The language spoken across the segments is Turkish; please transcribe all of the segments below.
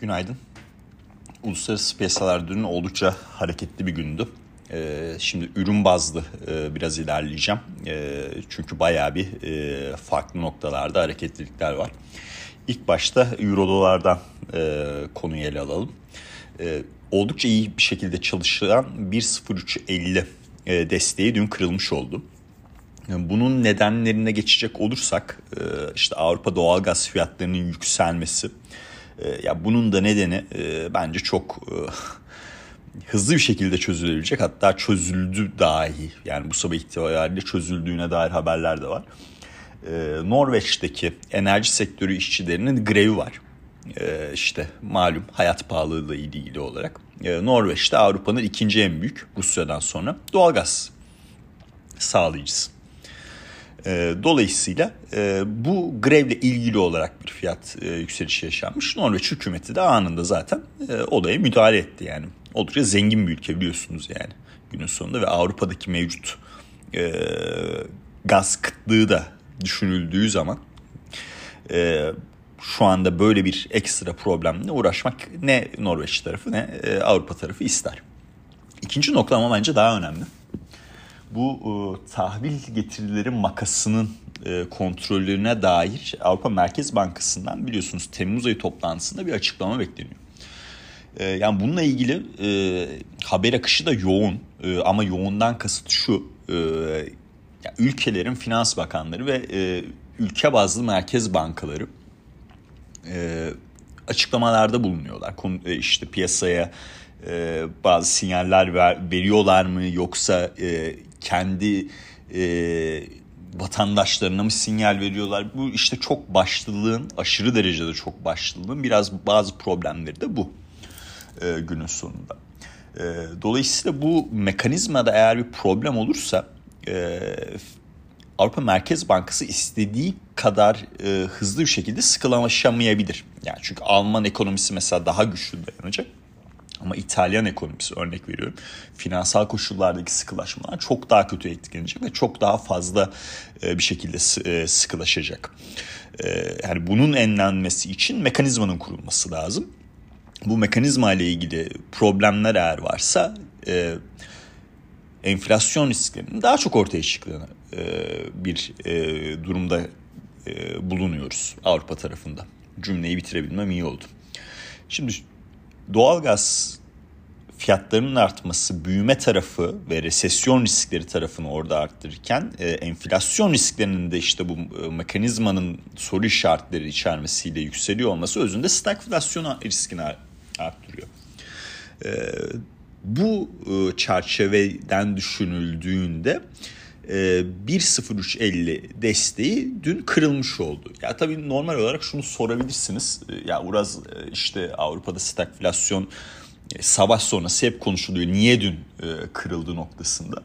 Günaydın. Uluslararası piyasalar dün oldukça hareketli bir gündü. Ee, şimdi ürün bazlı e, biraz ilerleyeceğim. E, çünkü bayağı bir e, farklı noktalarda hareketlilikler var. İlk başta Euro dolardan e, konuyu ele alalım. E, oldukça iyi bir şekilde çalışan 1.0350 e, desteği dün kırılmış oldu. Bunun nedenlerine geçecek olursak e, işte Avrupa doğalgaz fiyatlarının yükselmesi. E, ya bunun da nedeni e, bence çok hızlı bir şekilde çözülebilecek hatta çözüldü dahi yani bu sabah itibariyle çözüldüğüne dair haberler de var. Norveç'teki enerji sektörü işçilerinin grevi var. İşte malum hayat pahalılığı ile ilgili olarak. Norveç'te Avrupa'nın ikinci en büyük Rusya'dan sonra doğalgaz sağlayıcısı. E, dolayısıyla e, bu grevle ilgili olarak bir fiyat e, yükselişi yaşanmış. Norveç hükümeti de anında zaten e, olaya müdahale etti yani. Oldukça zengin bir ülke biliyorsunuz yani günün sonunda ve Avrupa'daki mevcut e, gaz kıtlığı da düşünüldüğü zaman e, şu anda böyle bir ekstra problemle uğraşmak ne Norveç tarafı ne e, Avrupa tarafı ister. İkinci nokta ama bence daha önemli bu e, tahvil getirileri makasının e, kontrollerine dair Avrupa Merkez Bankası'ndan biliyorsunuz Temmuz ayı toplantısında bir açıklama bekleniyor. E, yani bununla ilgili e, haber akışı da yoğun e, ama yoğundan kasıt şu e, yani ülkelerin finans bakanları ve e, ülke bazlı merkez bankaları e, açıklamalarda bulunuyorlar. Konu, e, işte piyasaya e, bazı sinyaller ver, veriyorlar mı yoksa e, kendi e, vatandaşlarına mı sinyal veriyorlar? Bu işte çok başlılığın, aşırı derecede çok başlılığın biraz bazı problemleri de bu e, günün sonunda. E, dolayısıyla bu mekanizmada eğer bir problem olursa e, Avrupa Merkez Bankası istediği kadar e, hızlı bir şekilde sıkılaşamayabilir. Yani çünkü Alman ekonomisi mesela daha güçlü dayanacak. Ama İtalyan ekonomisi örnek veriyorum. Finansal koşullardaki sıkılaşmalar çok daha kötü etkilenecek ve çok daha fazla e, bir şekilde e, sıkılaşacak. E, yani bunun enlenmesi için mekanizmanın kurulması lazım. Bu mekanizma ile ilgili problemler eğer varsa enflasyon risklerinin daha çok ortaya çıktığını bir durumda bulunuyoruz Avrupa tarafında. Cümleyi bitirebilmem iyi oldu. Şimdi doğalgaz fiyatlarının artması büyüme tarafı ve resesyon riskleri tarafını orada arttırırken e, enflasyon risklerinin de işte bu e, mekanizmanın soru işaretleri içermesiyle yükseliyor olması özünde stagflasyon riskini arttırıyor. E, bu e, çerçeveden düşünüldüğünde e, 1.0350 desteği dün kırılmış oldu. Ya tabii normal olarak şunu sorabilirsiniz. E, ya Uraz e, işte Avrupa'da stagflasyon e, savaş sonrası hep konuşuluyor. Niye dün e, kırıldı noktasında.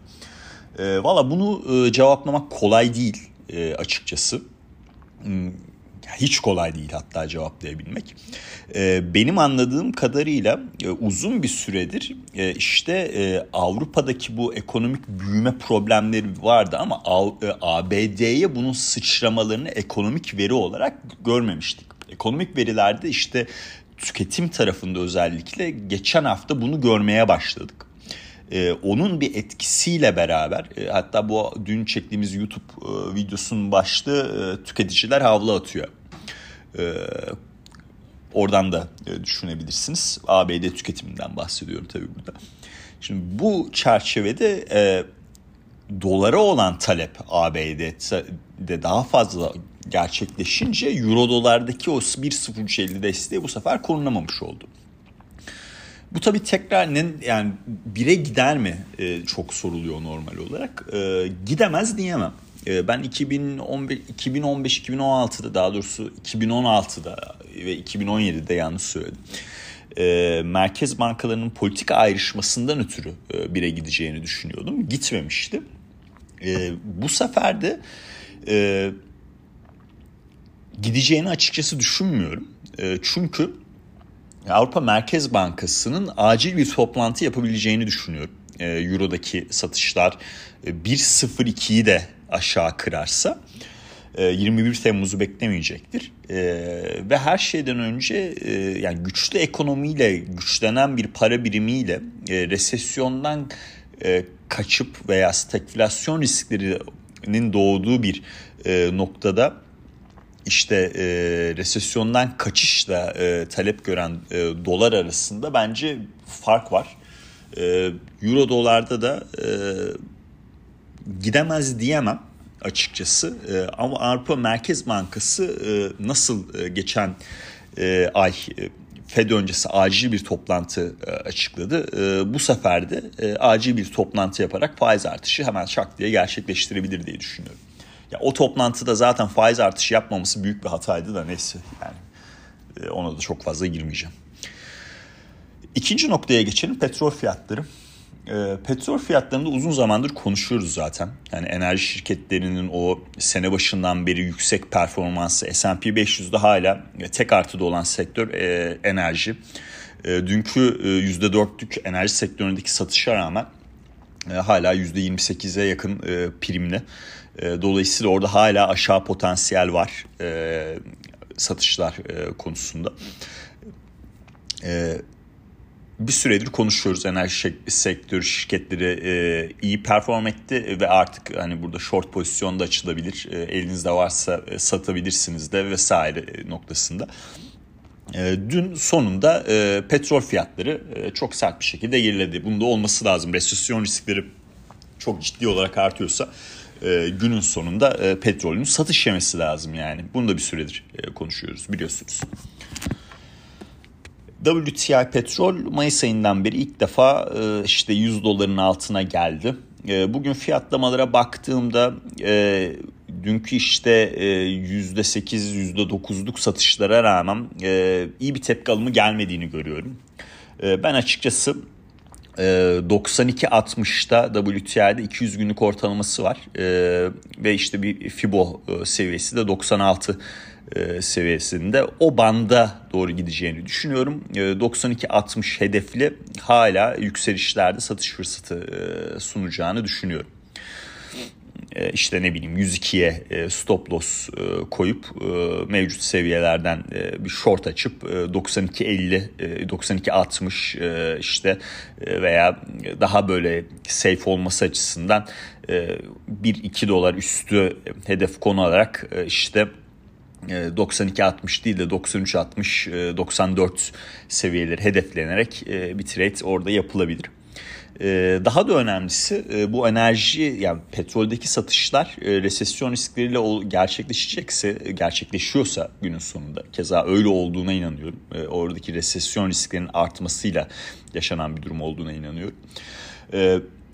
E, Valla bunu e, cevaplamak kolay değil e, açıkçası. Hiç kolay değil hatta cevaplayabilmek. E, benim anladığım kadarıyla e, uzun bir süredir e, işte e, Avrupa'daki bu ekonomik büyüme problemleri vardı ama ABD'ye bunun sıçramalarını ekonomik veri olarak görmemiştik. Ekonomik verilerde işte tüketim tarafında özellikle geçen hafta bunu görmeye başladık. Ee, onun bir etkisiyle beraber e, hatta bu dün çektiğimiz YouTube e, videosunun başlığı e, tüketiciler havlu atıyor. E, oradan da e, düşünebilirsiniz. ABD tüketiminden bahsediyorum tabii burada. Şimdi bu çerçevede e, dolara olan talep ABD'de daha fazla gerçekleşince euro dolardaki o 1.0350 desteği bu sefer korunamamış oldu. Bu tabi tekrar ne, yani bire gider mi e, çok soruluyor normal olarak. E, gidemez diyemem. E, ben 2015 2015 2016'da daha doğrusu 2016'da ve 2017'de yanlış söyledim. E, merkez bankalarının politika ayrışmasından ötürü e, bire gideceğini düşünüyordum. Gitmemişti. E, bu sefer de e, gideceğini açıkçası düşünmüyorum. E, çünkü Avrupa Merkez Bankası'nın acil bir toplantı yapabileceğini düşünüyorum. E, Euro'daki satışlar e, 1.02'yi de aşağı kırarsa 21 Temmuz'u beklemeyecektir. Ve her şeyden önce yani güçlü ekonomiyle, güçlenen bir para birimiyle resesyondan kaçıp veya stagflasyon risklerinin doğduğu bir noktada işte e, resesyondan kaçışla e, talep gören e, dolar arasında bence fark var. E, Euro dolarda da e, gidemez diyemem açıkçası. E, ama Avrupa Merkez Bankası e, nasıl e, geçen e, ay Fed öncesi acil bir toplantı açıkladı. Bu sefer de acil bir toplantı yaparak faiz artışı hemen şak diye gerçekleştirebilir diye düşünüyorum. Ya o toplantıda zaten faiz artışı yapmaması büyük bir hataydı da neyse yani ona da çok fazla girmeyeceğim. İkinci noktaya geçelim petrol fiyatları. E, petrol fiyatlarında uzun zamandır konuşuyoruz zaten. Yani enerji şirketlerinin o sene başından beri yüksek performansı S&P 500'de hala tek artıda olan sektör e, enerji. E, dünkü e, %4'lük enerji sektöründeki satışa rağmen e, hala %28'e yakın e, primli. E, dolayısıyla orada hala aşağı potansiyel var e, satışlar e, konusunda. E, bir süredir konuşuyoruz enerji sektörü şirketleri e, iyi perform etti ve artık hani burada short pozisyon da açılabilir e, elinizde varsa e, satabilirsiniz de vesaire noktasında. Dün sonunda petrol fiyatları çok sert bir şekilde geriledi. Bunda olması lazım. Resesyon riskleri çok ciddi olarak artıyorsa günün sonunda petrolün satış yemesi lazım yani. Bunu da bir süredir konuşuyoruz biliyorsunuz. WTI petrol Mayıs ayından beri ilk defa e, işte 100 doların altına geldi. E, bugün fiyatlamalara baktığımda e, dünkü işte %8 %9'luk satışlara rağmen iyi bir tepki alımı gelmediğini görüyorum. Ben açıkçası 92.60'da WTI'de 200 günlük ortalaması var ve işte bir Fibo seviyesi de 96 e, seviyesinde o banda doğru gideceğini düşünüyorum. 92-60 e, hedefli hala yükselişlerde satış fırsatı e, sunacağını düşünüyorum. İşte ne bileyim 102'ye stop loss koyup mevcut seviyelerden bir short açıp 92-50, 92-60 işte veya daha böyle safe olması açısından 1-2 dolar üstü hedef konu alarak işte 92-60 değil de 93-60-94 seviyeleri hedeflenerek e, bir trade orada yapılabilir. E, daha da önemlisi e, bu enerji yani petroldeki satışlar resesyon riskleriyle gerçekleşecekse gerçekleşiyorsa günün sonunda keza öyle olduğuna inanıyorum. Oradaki resesyon risklerinin artmasıyla yaşanan bir durum olduğuna inanıyorum.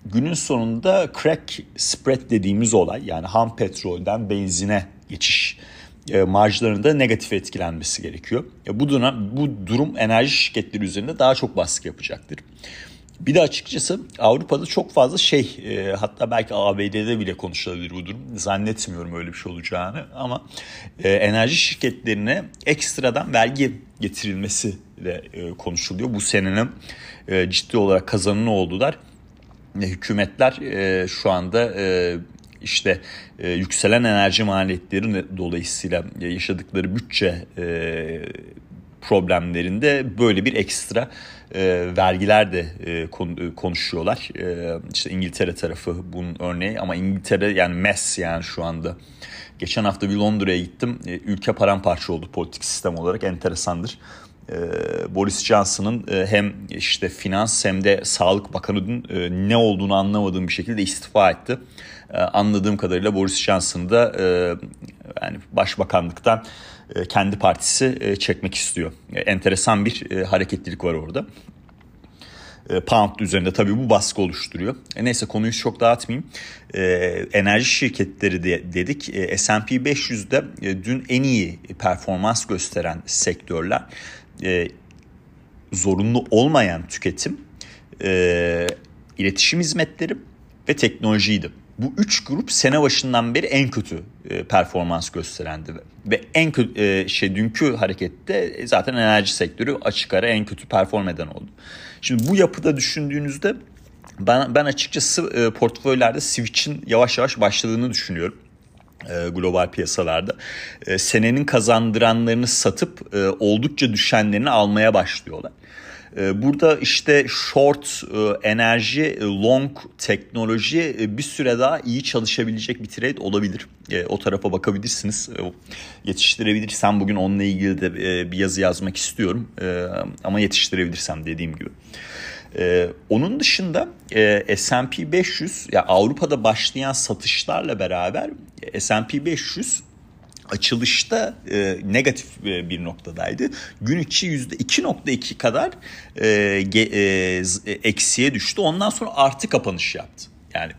Günün sonunda crack spread dediğimiz olay yani ham petrolden benzine geçiş e, marjlarında negatif etkilenmesi gerekiyor. Bu, durum, bu durum enerji şirketleri üzerinde daha çok baskı yapacaktır. Bir de açıkçası Avrupa'da çok fazla şey e, hatta belki ABD'de bile konuşulabilir bu durum. Zannetmiyorum öyle bir şey olacağını ama e, enerji şirketlerine ekstradan vergi getirilmesi de e, konuşuluyor. Bu senenin e, ciddi olarak kazanını oldular. E, hükümetler e, şu anda e, işte e, yükselen enerji maliyetleri dolayısıyla yaşadıkları bütçe e, problemlerinde böyle bir ekstra e, vergiler de e, konuşuyorlar. E, işte İngiltere tarafı bunun örneği ama İngiltere yani MES yani şu anda. Geçen hafta bir Londra'ya gittim. E, ülke paramparça oldu politik sistem olarak enteresandır. E, Boris Johnson'ın e, hem işte finans hem de sağlık bakanının e, ne olduğunu anlamadığım bir şekilde istifa etti. Ee, anladığım kadarıyla Boris Johnson da e, yani başbakanlıktan e, kendi partisi e, çekmek istiyor. Enteresan bir hareketlilik var orada. Pound üzerinde tabii bu baskı oluşturuyor. E neyse konuyu çok dağıtmayayım. E, enerji şirketleri de dedik. E, S&P 500'de e, dün en iyi performans gösteren sektörler e, zorunlu olmayan tüketim, e, iletişim hizmetleri ve teknolojiydi bu üç grup sene başından beri en kötü e, performans gösterendi ve en kötü e, şey dünkü harekette zaten enerji sektörü açık ara en kötü perform eden oldu. Şimdi bu yapıda düşündüğünüzde ben ben açıkçası e, portföylerde switch'in yavaş yavaş başladığını düşünüyorum. e, global piyasalarda e, senenin kazandıranlarını satıp e, oldukça düşenlerini almaya başlıyorlar. Burada işte short enerji, long teknoloji bir süre daha iyi çalışabilecek bir trade olabilir. O tarafa bakabilirsiniz. Yetiştirebilirsem bugün onunla ilgili de bir yazı yazmak istiyorum. Ama yetiştirebilirsem dediğim gibi. Ee, onun dışında e, S&P 500 ya Avrupa'da başlayan satışlarla beraber S&P 500 açılışta e, negatif e, bir noktadaydı. Gün içi yüzde 2.2 kadar e, ge, e, eksiye düştü. Ondan sonra artı kapanış yaptı. Yani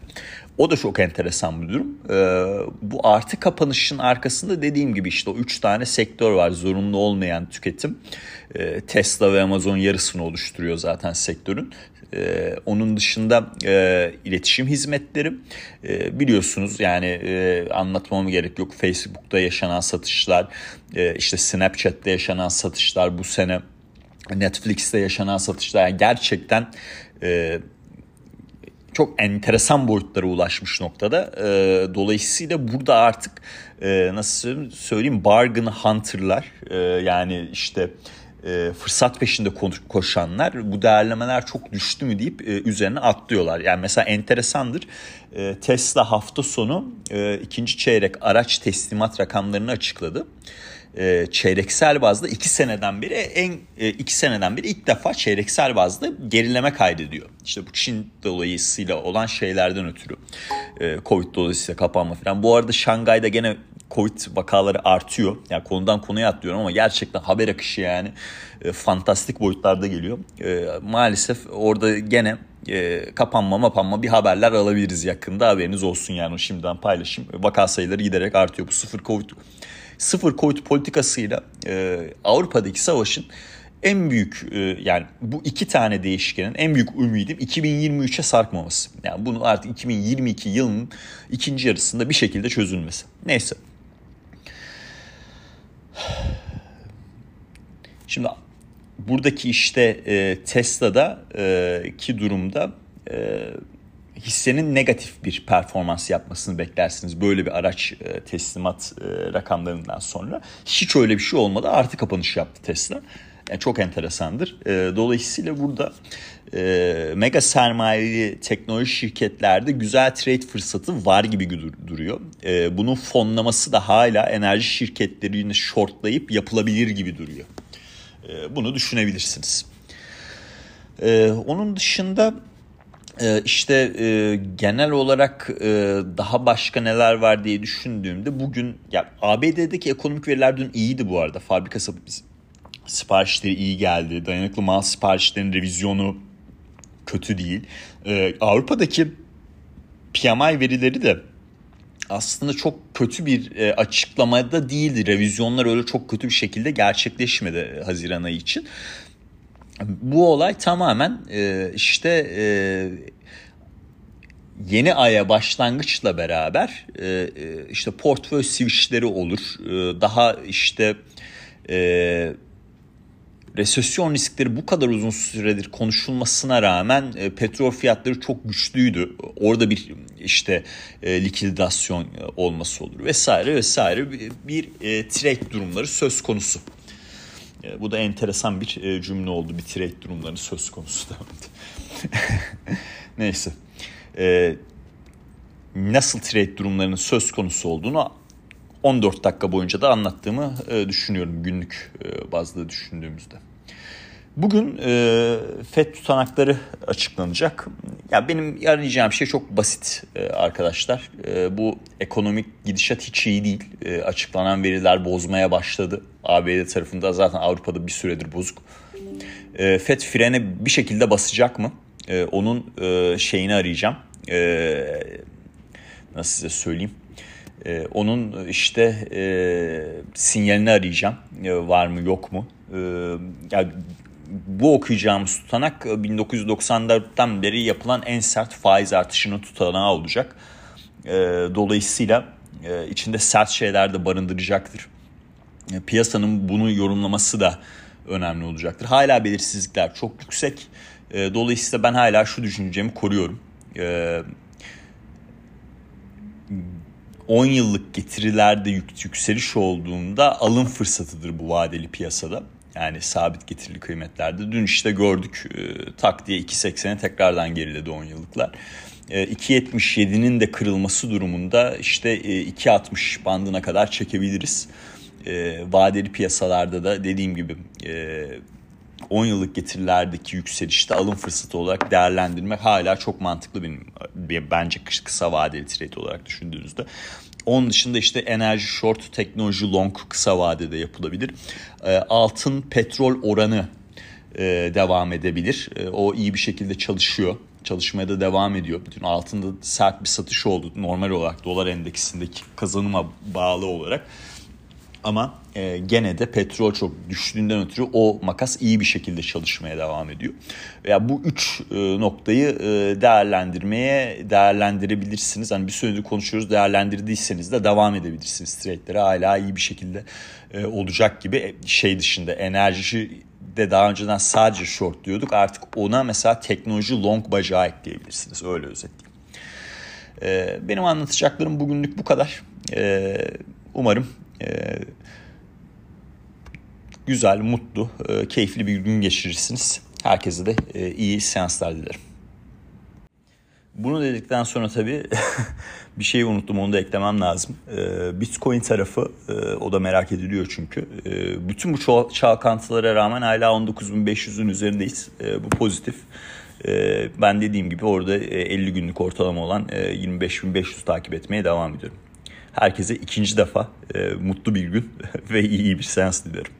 o da çok enteresan bir durum. Ee, bu artı kapanışın arkasında dediğim gibi işte o üç tane sektör var. Zorunlu olmayan tüketim. Ee, Tesla ve Amazon yarısını oluşturuyor zaten sektörün. Ee, onun dışında e, iletişim hizmetleri e, biliyorsunuz yani e, anlatmama gerek yok. Facebook'ta yaşanan satışlar, e, işte Snapchat'te yaşanan satışlar bu sene Netflix'te yaşanan satışlar yani gerçekten e, çok enteresan boyutlara ulaşmış noktada. E, dolayısıyla burada artık e, nasıl söyleyeyim bargain hunter'lar e, yani işte e, fırsat peşinde koşanlar bu değerlemeler çok düştü mü deyip e, üzerine atlıyorlar. Yani mesela enteresandır e, Tesla hafta sonu e, ikinci çeyrek araç teslimat rakamlarını açıkladı e, çeyreksel bazda iki seneden beri en e, iki seneden beri ilk defa çeyreksel bazda gerileme kaydediyor. İşte bu Çin dolayısıyla olan şeylerden ötürü e, Covid dolayısıyla kapanma falan. Bu arada Şangay'da gene Covid vakaları artıyor. Yani konudan konuya atlıyorum ama gerçekten haber akışı yani e, fantastik boyutlarda geliyor. E, maalesef orada gene e, kapanma mapanma bir haberler alabiliriz yakında haberiniz olsun yani şimdiden paylaşayım. Vaka sayıları giderek artıyor. Bu sıfır Covid sıfır Covid politikasıyla e, Avrupa'daki savaşın en büyük e, yani bu iki tane değişkenin en büyük ümidim 2023'e sarkmaması. Yani bunu artık 2022 yılının ikinci yarısında bir şekilde çözülmesi. Neyse. Şimdi buradaki işte e, Tesla'da e, ki durumda e, hissenin negatif bir performans yapmasını beklersiniz böyle bir araç e, teslimat e, rakamlarından sonra. Hiç öyle bir şey olmadı artı kapanış yaptı Tesla. Yani çok enteresandır. E, dolayısıyla burada mega sermayeli teknoloji şirketlerde güzel trade fırsatı var gibi duruyor. bunun fonlaması da hala enerji şirketlerini shortlayıp yapılabilir gibi duruyor. bunu düşünebilirsiniz. onun dışında ee, işte e, genel olarak e, daha başka neler var diye düşündüğümde bugün ya ABD'deki ekonomik veriler dün iyiydi bu arada. Fabrika siparişleri iyi geldi. Dayanıklı mal siparişlerinin revizyonu kötü değil. Ee, Avrupa'daki PMI verileri de aslında çok kötü bir e, açıklamada değildi. Revizyonlar öyle çok kötü bir şekilde gerçekleşmedi Haziran ayı için. Bu olay tamamen e, işte e, yeni aya başlangıçla beraber e, e, işte portföy switchleri olur. E, daha işte e, resesyon riskleri bu kadar uzun süredir konuşulmasına rağmen e, petrol fiyatları çok güçlüydü. Orada bir işte e, likidasyon olması olur vesaire vesaire bir, bir e, trade durumları söz konusu. E, bu da enteresan bir e, cümle oldu. Bir trade durumlarının söz konusu. Neyse. E, nasıl trade durumlarının söz konusu olduğunu 14 dakika boyunca da anlattığımı e, düşünüyorum günlük e, bazda düşündüğümüzde. Bugün e, FED tutanakları açıklanacak. Ya benim arayacağım şey çok basit e, arkadaşlar. Bu ekonomik gidişat hiç iyi değil. Açıklanan veriler bozmaya başladı. ABD tarafında zaten Avrupa'da bir süredir bozuk. FED frene bir şekilde basacak mı? Onun şeyini arayacağım. Nasıl size söyleyeyim? E, onun işte e, sinyalini arayacağım. E, var mı yok mu? E, yani bu okuyacağımız tutanak 1994'ten e, beri yapılan en sert faiz artışının tutanağı olacak. E, dolayısıyla e, içinde sert şeyler de barındıracaktır. Piyasanın bunu yorumlaması da önemli olacaktır. Hala belirsizlikler çok yüksek. Dolayısıyla ben hala şu düşüncemi koruyorum. 10 yıllık getirilerde yükseliş olduğunda alım fırsatıdır bu vadeli piyasada. Yani sabit getirili kıymetlerde. Dün işte gördük e, tak diye 2.80'e tekrardan geriledi 10 yıllıklar. 2.77'nin de kırılması durumunda işte 2.60 bandına kadar çekebiliriz. vadeli piyasalarda da dediğim gibi 10 yıllık getirilerdeki yükselişte alım fırsatı olarak değerlendirmek hala çok mantıklı benim bence kısa vadeli trade olarak düşündüğünüzde. Onun dışında işte enerji short, teknoloji long kısa vadede yapılabilir. E, altın petrol oranı e, devam edebilir. E, o iyi bir şekilde çalışıyor. Çalışmaya da devam ediyor. Bütün altında sert bir satış oldu normal olarak dolar endeksindeki kazanıma bağlı olarak. Ama e, gene de petrol çok düştüğünden ötürü o makas iyi bir şekilde çalışmaya devam ediyor. Ya bu üç e, noktayı e, değerlendirmeye değerlendirebilirsiniz. Hani bir süredir konuşuyoruz değerlendirdiyseniz de devam edebilirsiniz. Trade'lere hala iyi bir şekilde e, olacak gibi e, şey dışında enerji de daha önceden sadece short diyorduk. Artık ona mesela teknoloji long bacağı ekleyebilirsiniz. Öyle özetleyeyim. E, benim anlatacaklarım bugünlük bu kadar. E, umarım e, güzel, mutlu, e, keyifli bir gün geçirirsiniz. Herkese de e, iyi seanslar dilerim. Bunu dedikten sonra tabii bir şey unuttum onu da eklemem lazım. Bitcoin tarafı o da merak ediliyor çünkü. Bütün bu çalkantılara rağmen hala 19.500'ün üzerindeyiz. Bu pozitif. Ben dediğim gibi orada 50 günlük ortalama olan 25.500 takip etmeye devam ediyorum. Herkese ikinci defa mutlu bir gün ve iyi bir seans dilerim.